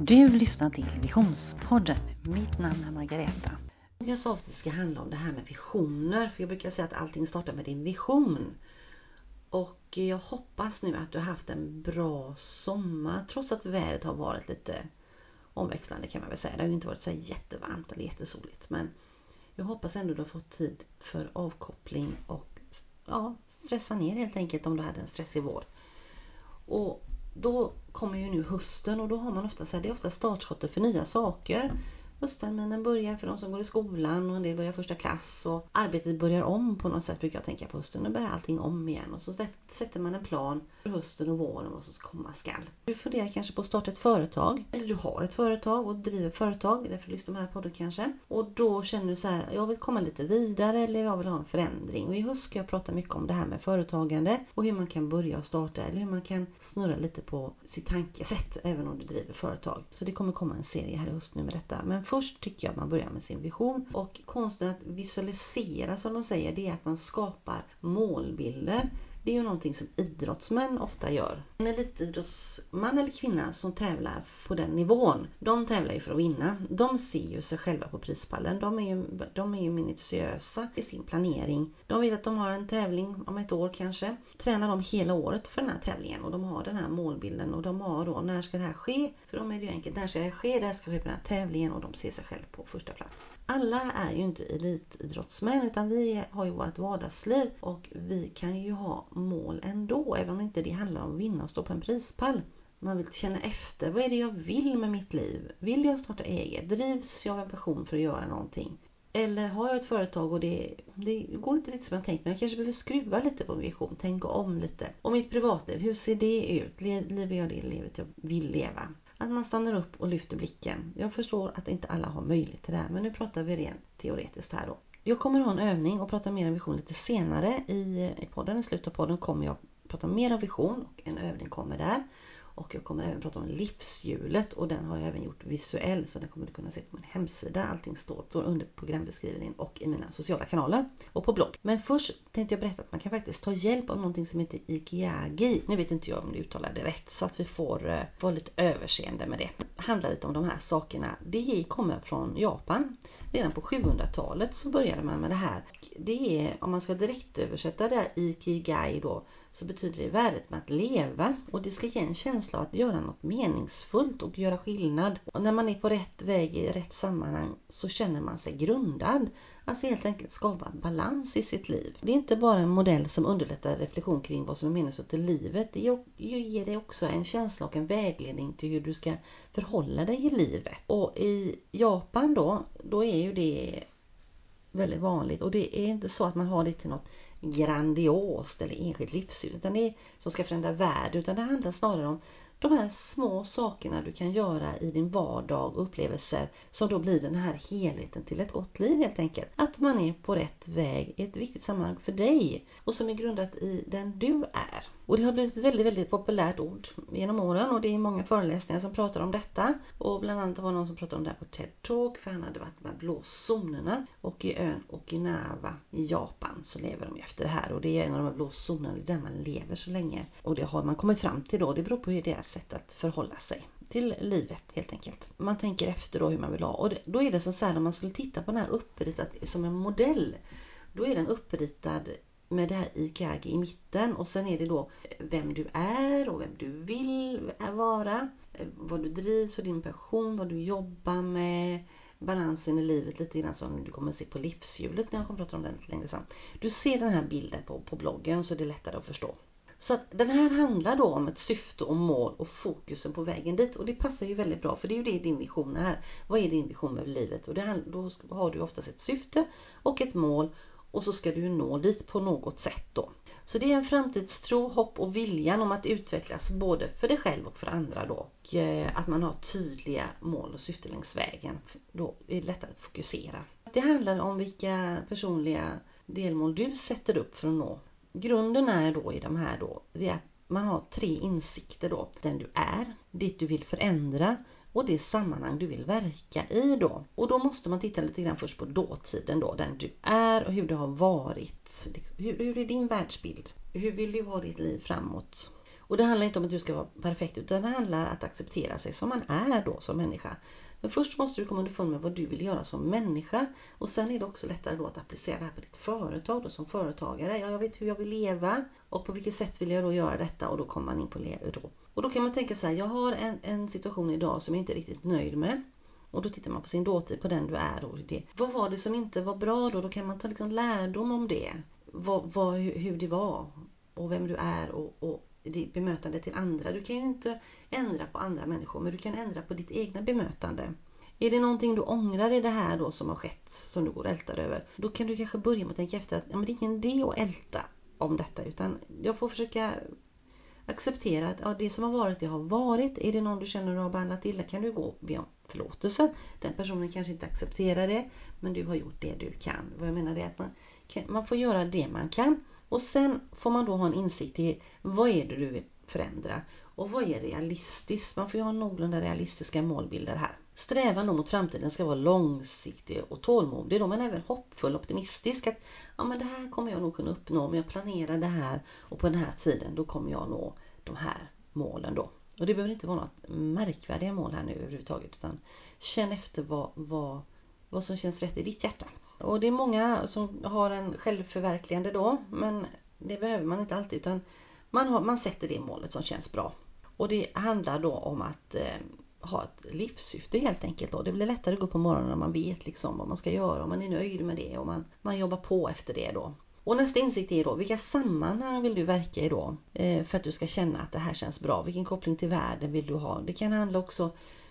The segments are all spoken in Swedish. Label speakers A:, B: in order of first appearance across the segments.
A: Du lyssnar till Visionspodden. Mitt namn är Margareta.
B: Dagens avsnitt ska handla om det här med visioner. För jag brukar säga att allting startar med din vision. Och jag hoppas nu att du har haft en bra sommar trots att vädret har varit lite omväxlande kan man väl säga. Det har ju inte varit så jättevarmt eller jättesoligt. Men jag hoppas ändå du har fått tid för avkoppling och ja, stressa ner helt enkelt om du hade en stressig vår. Och då kommer ju nu hösten och då har man ofta så här, det är ofta startskottet för nya saker höstterminen börjar för de som går i skolan och en del börjar första klass och arbetet börjar om på något sätt brukar jag tänka på hösten. Nu börjar allting om igen och så sätter man en plan för hösten och våren och vad som komma skall. Du funderar kanske på att starta ett företag eller du har ett företag och driver företag, därför lyssnar du här podden kanske. Och då känner du så här, jag vill komma lite vidare eller jag vill ha en förändring. Och i höst ska jag prata mycket om det här med företagande och hur man kan börja och starta eller hur man kan snurra lite på sitt tankesätt även om du driver företag. Så det kommer komma en serie här i höst nu med detta. Men först tycker jag att man börjar med sin vision. Och konsten att visualisera som de säger, det är att man skapar målbilder. Det är ju någonting som idrottsmän ofta gör. En elitidrottsman eller kvinna som tävlar på den nivån, de tävlar ju för att vinna. De ser ju sig själva på prispallen. De är ju, de är ju minutiösa i sin planering. De vet att de har en tävling om ett år kanske. Tränar de hela året för den här tävlingen och de har den här målbilden och de har då, när ska det här ske? För de är det ju enkelt, när ska det här ske? Det här ska ske på den här tävlingen och de ser sig själva på första plats alla är ju inte elitidrottsmän utan vi har ju vårt vardagsliv och vi kan ju ha mål ändå även om inte det handlar om att vinna och stå på en prispall. Man vill känna efter, vad är det jag vill med mitt liv? Vill jag starta eget? Drivs jag av en passion för att göra någonting? Eller har jag ett företag och det, det går inte riktigt som jag tänkt men jag kanske behöver skruva lite på min vision, tänka om lite. Och mitt privatliv, hur ser det ut? Lever jag det livet jag vill leva? Att man stannar upp och lyfter blicken. Jag förstår att inte alla har möjlighet till det här men nu pratar vi rent teoretiskt här då. Jag kommer ha en övning och prata mer om vision lite senare i, i podden. I slutet av podden kommer jag prata mer om vision och en övning kommer där. Och jag kommer även prata om livshjulet och den har jag även gjort visuell så den kommer du kunna se på min hemsida. Allting står, står under programbeskrivningen och i mina sociala kanaler och på blogg. Men först tänkte jag berätta att man kan faktiskt ta hjälp av någonting som heter Ikiagi. Nu vet inte jag om du uttalar det rätt så att vi får eh, vara lite överseende med det. Det handlar lite om de här sakerna. Det kommer från Japan. Redan på 700-talet så började man med det här. Det är, om man ska direkt översätta det Ikigai då, så betyder det värdet med att leva och det ska ge en känsla av att göra något meningsfullt och göra skillnad. Och när man är på rätt väg i rätt sammanhang så känner man sig grundad. Alltså helt enkelt skapa balans i sitt liv. Det är inte bara en modell som underlättar reflektion kring vad som är meningsfullt i livet. Det ger dig också en känsla och en vägledning till hur du ska förhålla dig i livet. Och i Japan då, då är ju det väldigt vanligt och det är inte så att man har det till något grandiost eller enskilt livsstil utan det är, som ska förändra världen utan det handlar snarare om de här små sakerna du kan göra i din vardag och upplevelser som då blir den här helheten till ett gott liv helt enkelt. Att man är på rätt väg i ett viktigt sammanhang för dig och som är grundat i den du är. Och det har blivit ett väldigt, väldigt populärt ord genom åren och det är många föreläsningar som pratar om detta. Och bland annat var det någon som pratade om det här på TED Talk för han hade varit med blåzonerna. Och i ön Okinawa i Japan så lever de efter det här och det är en av de här blåzonerna där man lever så länge. Och det har man kommit fram till då. Det beror på hur deras sätt att förhålla sig till livet helt enkelt. Man tänker efter då hur man vill ha och det, då är det som så här när man skulle titta på den här uppritad som en modell. Då är den uppritad med det här Ikagi i mitten och sen är det då eh, vem du är och vem du vill vara, eh, vad du drivs och din passion, vad du jobbar med, balansen i livet lite grann som du kommer se på livshjulet när jag kommer prata om den lite längre fram. Du ser den här bilden på, på bloggen så det är lättare att förstå. Så att den här handlar då om ett syfte och mål och fokusen på vägen dit och det passar ju väldigt bra för det är ju det din vision är. Vad är din vision med livet? Och det, då har du oftast ett syfte och ett mål och så ska du nå dit på något sätt då. Så det är en framtidstro, hopp och viljan om att utvecklas både för dig själv och för andra då. Och eh, att man har tydliga mål och syften längs vägen. Då är det lättare att fokusera. Det handlar om vilka personliga delmål du sätter upp för att nå. Grunden är då i de här då, det är att man har tre insikter då. Den du är, ditt du vill förändra och det sammanhang du vill verka i då. Och då måste man titta lite grann först på dåtiden då, den du är och hur det har varit. Hur, hur är din världsbild? Hur vill du ha ditt liv framåt? Och det handlar inte om att du ska vara perfekt utan det handlar om att acceptera sig som man är då som människa. Men först måste du komma underfund med vad du vill göra som människa och sen är det också lättare då att applicera det här på ditt företag då som företagare. Ja, jag vet hur jag vill leva och på vilket sätt vill jag då göra detta och då kommer man in på då. Och då kan man tänka så här, jag har en, en situation idag som jag inte är riktigt nöjd med. Och då tittar man på sin dåtid, på den du är och det. Vad var det som inte var bra då? Då kan man ta liksom lärdom om det. Vad, vad, hur det var och vem du är och, och ditt bemötande till andra. Du kan ju inte ändra på andra människor men du kan ändra på ditt egna bemötande. Är det någonting du ångrar i det här då som har skett som du går och ältar över. Då kan du kanske börja med att tänka efter att ja, men det är ingen idé att älta om detta utan jag får försöka acceptera att ja, det som har varit, det har varit. Är det någon du känner du har behandlat illa kan du gå och be om förlåtelse. Den personen kanske inte accepterar det men du har gjort det du kan. Vad jag menar är att man, man får göra det man kan och sen får man då ha en insikt i vad är det du vill förändra och vad är realistiskt. Man får ju ha någorlunda realistiska målbilder här. Strävan då mot framtiden ska vara långsiktig och tålmodig då, men även hoppfull och optimistisk. Att ja, men det här kommer jag nog kunna uppnå om jag planerar det här och på den här tiden då kommer jag nå de här målen då. Och det behöver inte vara något märkvärdiga mål här nu överhuvudtaget utan känn efter vad, vad, vad som känns rätt i ditt hjärta. Och det är många som har en självförverkligande då men det behöver man inte alltid utan man, har, man sätter det målet som känns bra. Och det handlar då om att eh, ha ett livssyfte helt enkelt då. Det blir lättare att gå upp på morgonen när man vet liksom vad man ska göra och man är nöjd med det och man, man jobbar på efter det då. Och nästa insikt är då, vilka sammanhang vill du verka i då? Eh, för att du ska känna att det här känns bra. Vilken koppling till världen vill du ha? Det kan handla också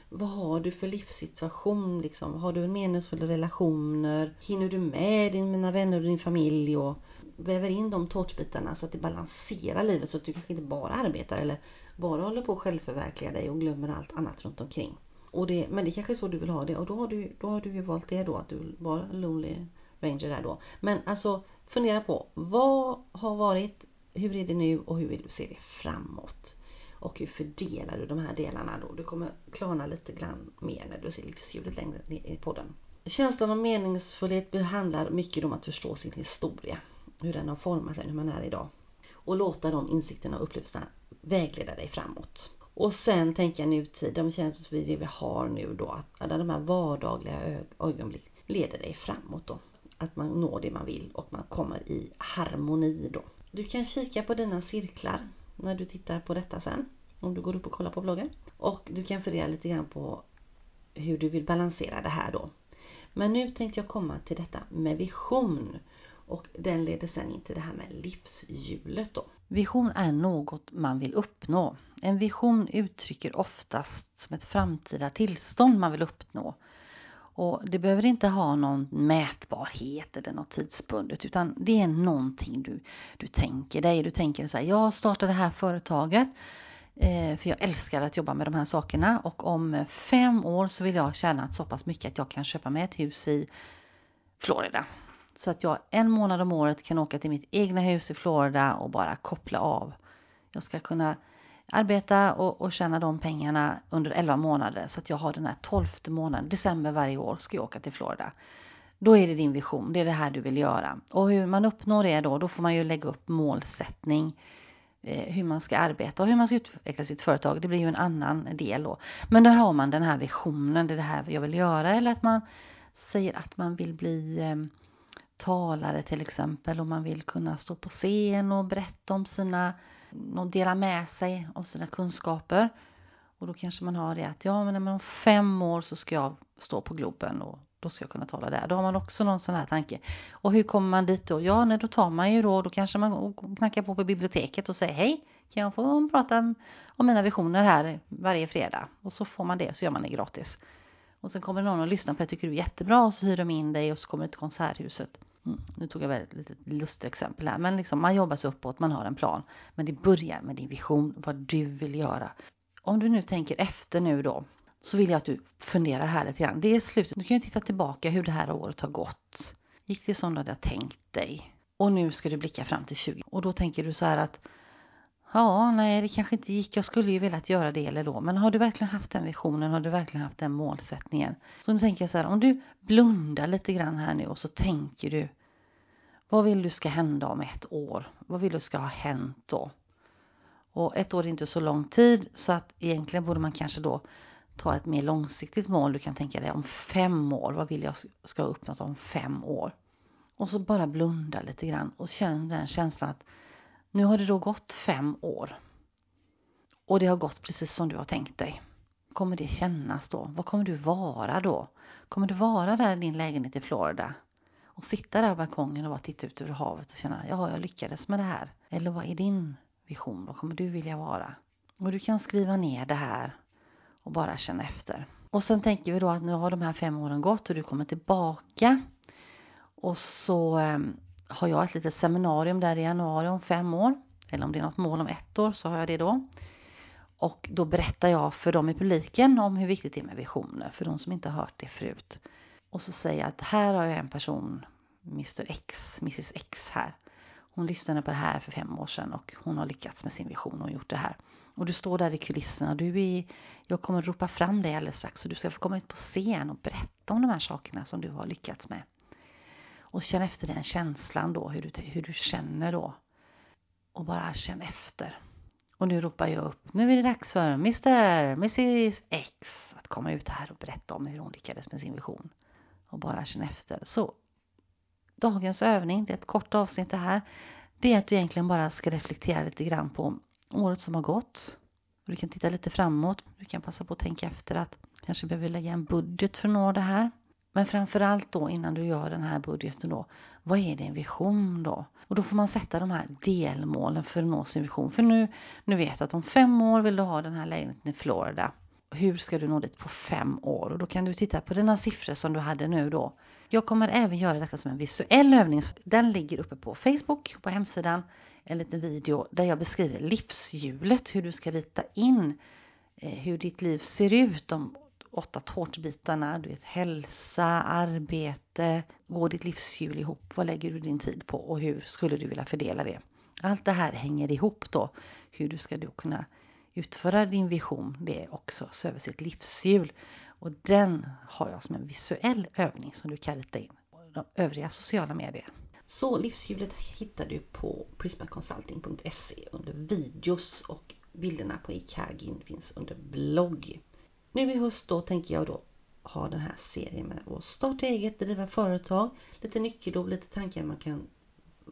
B: vad har du för livssituation liksom? Har du meningsfulla relationer? Hinner du med dina vänner och din familj? Och väver in de tårtbitarna så att det balanserar livet så att du kanske inte bara arbetar eller bara håller på att självförverkliga dig och glömmer allt annat runt omkring. Och det, men det kanske är så du vill ha det och då har du, då har du ju valt det då att du vill vara Lonely Ranger där då. Men alltså fundera på vad har varit, hur är det nu och hur vill du se det framåt? Och hur fördelar du de här delarna då? Du kommer klarna lite grann mer när du ser livshjulet längre ner i podden. Känslan av meningsfullhet handlar mycket om att förstå sin historia. Hur den har format en, hur man är idag. Och låta de insikterna och upplevelserna vägleda dig framåt. Och sen tänka nutid, de känslor vid det vi har nu då, att alla de här vardagliga ögonblick leder dig framåt då. Att man når det man vill och man kommer i harmoni då. Du kan kika på dina cirklar när du tittar på detta sen. Om du går upp och kollar på bloggen. Och du kan fundera lite grann på hur du vill balansera det här då. Men nu tänkte jag komma till detta med vision. Och den leder sen in till det här med livshjulet då.
A: Vision är något man vill uppnå. En vision uttrycker oftast som ett framtida tillstånd man vill uppnå. Och det behöver inte ha någon mätbarhet eller något tidsbundet utan det är någonting du, du tänker dig. Du tänker så här, jag startar det här företaget eh, för jag älskar att jobba med de här sakerna och om fem år så vill jag tjäna så pass mycket att jag kan köpa mig ett hus i Florida. Så att jag en månad om året kan åka till mitt egna hus i Florida och bara koppla av. Jag ska kunna arbeta och, och tjäna de pengarna under 11 månader så att jag har den här tolfte månaden, december varje år ska jag åka till Florida. Då är det din vision, det är det här du vill göra. Och hur man uppnår det då, då får man ju lägga upp målsättning, eh, hur man ska arbeta och hur man ska utveckla sitt företag. Det blir ju en annan del då. Men där har man den här visionen, det är det här jag vill göra eller att man säger att man vill bli eh, talare till exempel och man vill kunna stå på scen och berätta om sina och dela med sig av sina kunskaper. Och då kanske man har det att ja men om fem år så ska jag stå på Globen och då ska jag kunna tala där. Då har man också någon sån här tanke. Och hur kommer man dit då? Ja, nej, då tar man ju då, då kanske man knackar på på biblioteket och säger hej, kan jag få prata om mina visioner här varje fredag? Och så får man det, så gör man det gratis. Och sen kommer någon och lyssnar på det, tycker du är jättebra och så hyr de in dig och så kommer du till konserthuset. Mm, nu tog jag väl ett litet lustigt exempel här, men liksom man jobbar sig uppåt, man har en plan. Men det börjar med din vision, vad du vill göra. Om du nu tänker efter nu då, så vill jag att du funderar här lite grann. Det är slutet. Du kan ju titta tillbaka hur det här året har gått. Gick det som du hade tänkt dig? Och nu ska du blicka fram till 20. Och då tänker du så här att Ja, nej, det kanske inte gick. Jag skulle ju velat göra det eller då. Men har du verkligen haft den visionen? Har du verkligen haft den målsättningen? Så nu tänker jag så här, om du blundar lite grann här nu och så tänker du vad vill du ska hända om ett år? Vad vill du ska ha hänt då? Och ett år är inte så lång tid så att egentligen borde man kanske då ta ett mer långsiktigt mål. Du kan tänka dig om fem år, vad vill jag ska ha uppnått om fem år? Och så bara blunda lite grann och känn den känslan att nu har det då gått fem år. Och det har gått precis som du har tänkt dig. Kommer det kännas då? Vad kommer du vara då? Kommer du vara där i din lägenhet i Florida och sitta där på balkongen och bara titta ut över havet och känna, ja, jag lyckades med det här. Eller vad är din vision? Vad kommer du vilja vara? Och du kan skriva ner det här och bara känna efter. Och sen tänker vi då att nu har de här fem åren gått och du kommer tillbaka. Och så ehm, har jag ett litet seminarium där i januari om fem år. Eller om det är något mål om ett år så har jag det då. Och då berättar jag för dem i publiken om hur viktigt det är med visioner, för de som inte har hört det förut. Och så säger jag att här har jag en person, Mr X, Mrs X här. Hon lyssnade på det här för fem år sedan och hon har lyckats med sin vision och gjort det här. Och du står där i kulisserna. Du är, jag kommer ropa fram dig alldeles strax. Så du ska få komma ut på scen och berätta om de här sakerna som du har lyckats med. Och känn efter den känslan då, hur du, hur du känner då. Och bara känn efter. Och nu ropar jag upp, nu är det dags för Mr. Mrs X att komma ut här och berätta om hur hon lyckades med sin vision. Och bara känn efter. Så dagens övning, det är ett kort avsnitt det här. Det är att du egentligen bara ska reflektera lite grann på året som har gått. Du kan titta lite framåt. Du kan passa på att tänka efter att kanske behöver lägga en budget för att nå det här. Men framförallt då innan du gör den här budgeten då, vad är din vision då? Och då får man sätta de här delmålen för att nå sin vision. För nu, nu vet du att om fem år vill du ha den här lägenheten i Florida. Hur ska du nå dit på fem år? Och då kan du titta på dina siffror som du hade nu då. Jag kommer även göra detta som en visuell övning. Den ligger uppe på Facebook, på hemsidan en liten video där jag beskriver livshjulet, hur du ska rita in eh, hur ditt liv ser ut, de åtta tårtbitarna, du vet hälsa, arbete, går ditt livshjul ihop, vad lägger du din tid på och hur skulle du vilja fördela det? Allt det här hänger ihop då, hur du ska då kunna utföra din vision, det är också se över sitt livshjul. Och den har jag som en visuell övning som du kan rita in på de övriga sociala medier.
B: Så livshjulet hittar du på prismaconsulting.se under videos och bilderna på Ikagin finns under blogg. Nu i höst då tänker jag då ha den här serien med att starta eget, driva företag, lite nyckelord, lite tankar man kan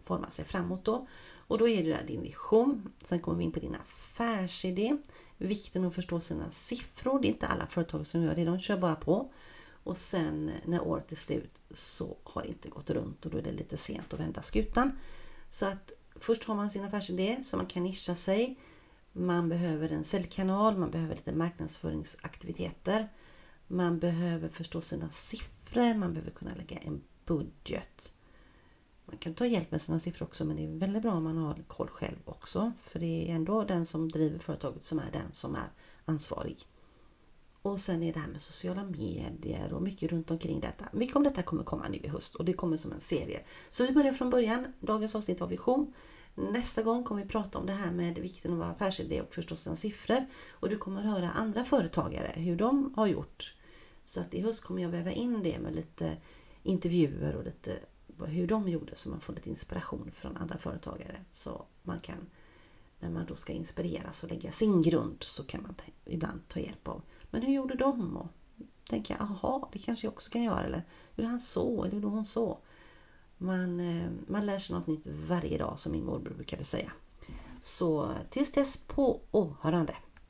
B: forma sig framåt då. Och då är det där din vision. Sen kommer vi in på din affärsidé. Vikten att förstå sina siffror. Det är inte alla företag som gör det, de kör bara på. Och sen när året är slut så har det inte gått runt och då är det lite sent att vända skutan. Så att först har man sin affärsidé så man kan nischa sig. Man behöver en säljkanal, man behöver lite marknadsföringsaktiviteter. Man behöver förstå sina siffror, man behöver kunna lägga en budget. Man kan ta hjälp med sina siffror också men det är väldigt bra om man har koll själv också. För det är ändå den som driver företaget som är den som är ansvarig. Och sen är det här med sociala medier och mycket runt omkring detta. Mycket om detta kommer komma nu i höst och det kommer som en serie. Så vi börjar från början. Dagens avsnitt var vision. Nästa gång kommer vi prata om det här med vikten av affärsidé och förstås sina siffror. Och du kommer höra andra företagare, hur de har gjort. Så att i höst kommer jag väva in det med lite intervjuer och lite hur de gjorde så man får lite inspiration från andra företagare. Så man kan, när man då ska inspireras och lägga sin grund så kan man ibland ta hjälp av men hur gjorde de? Och tänka, aha, det kanske jag också kan göra. Eller hur han så? Eller gjorde hon så? Man, eh, man lär sig något nytt varje dag som min morbror brukade säga. Så tills dess på åhörande.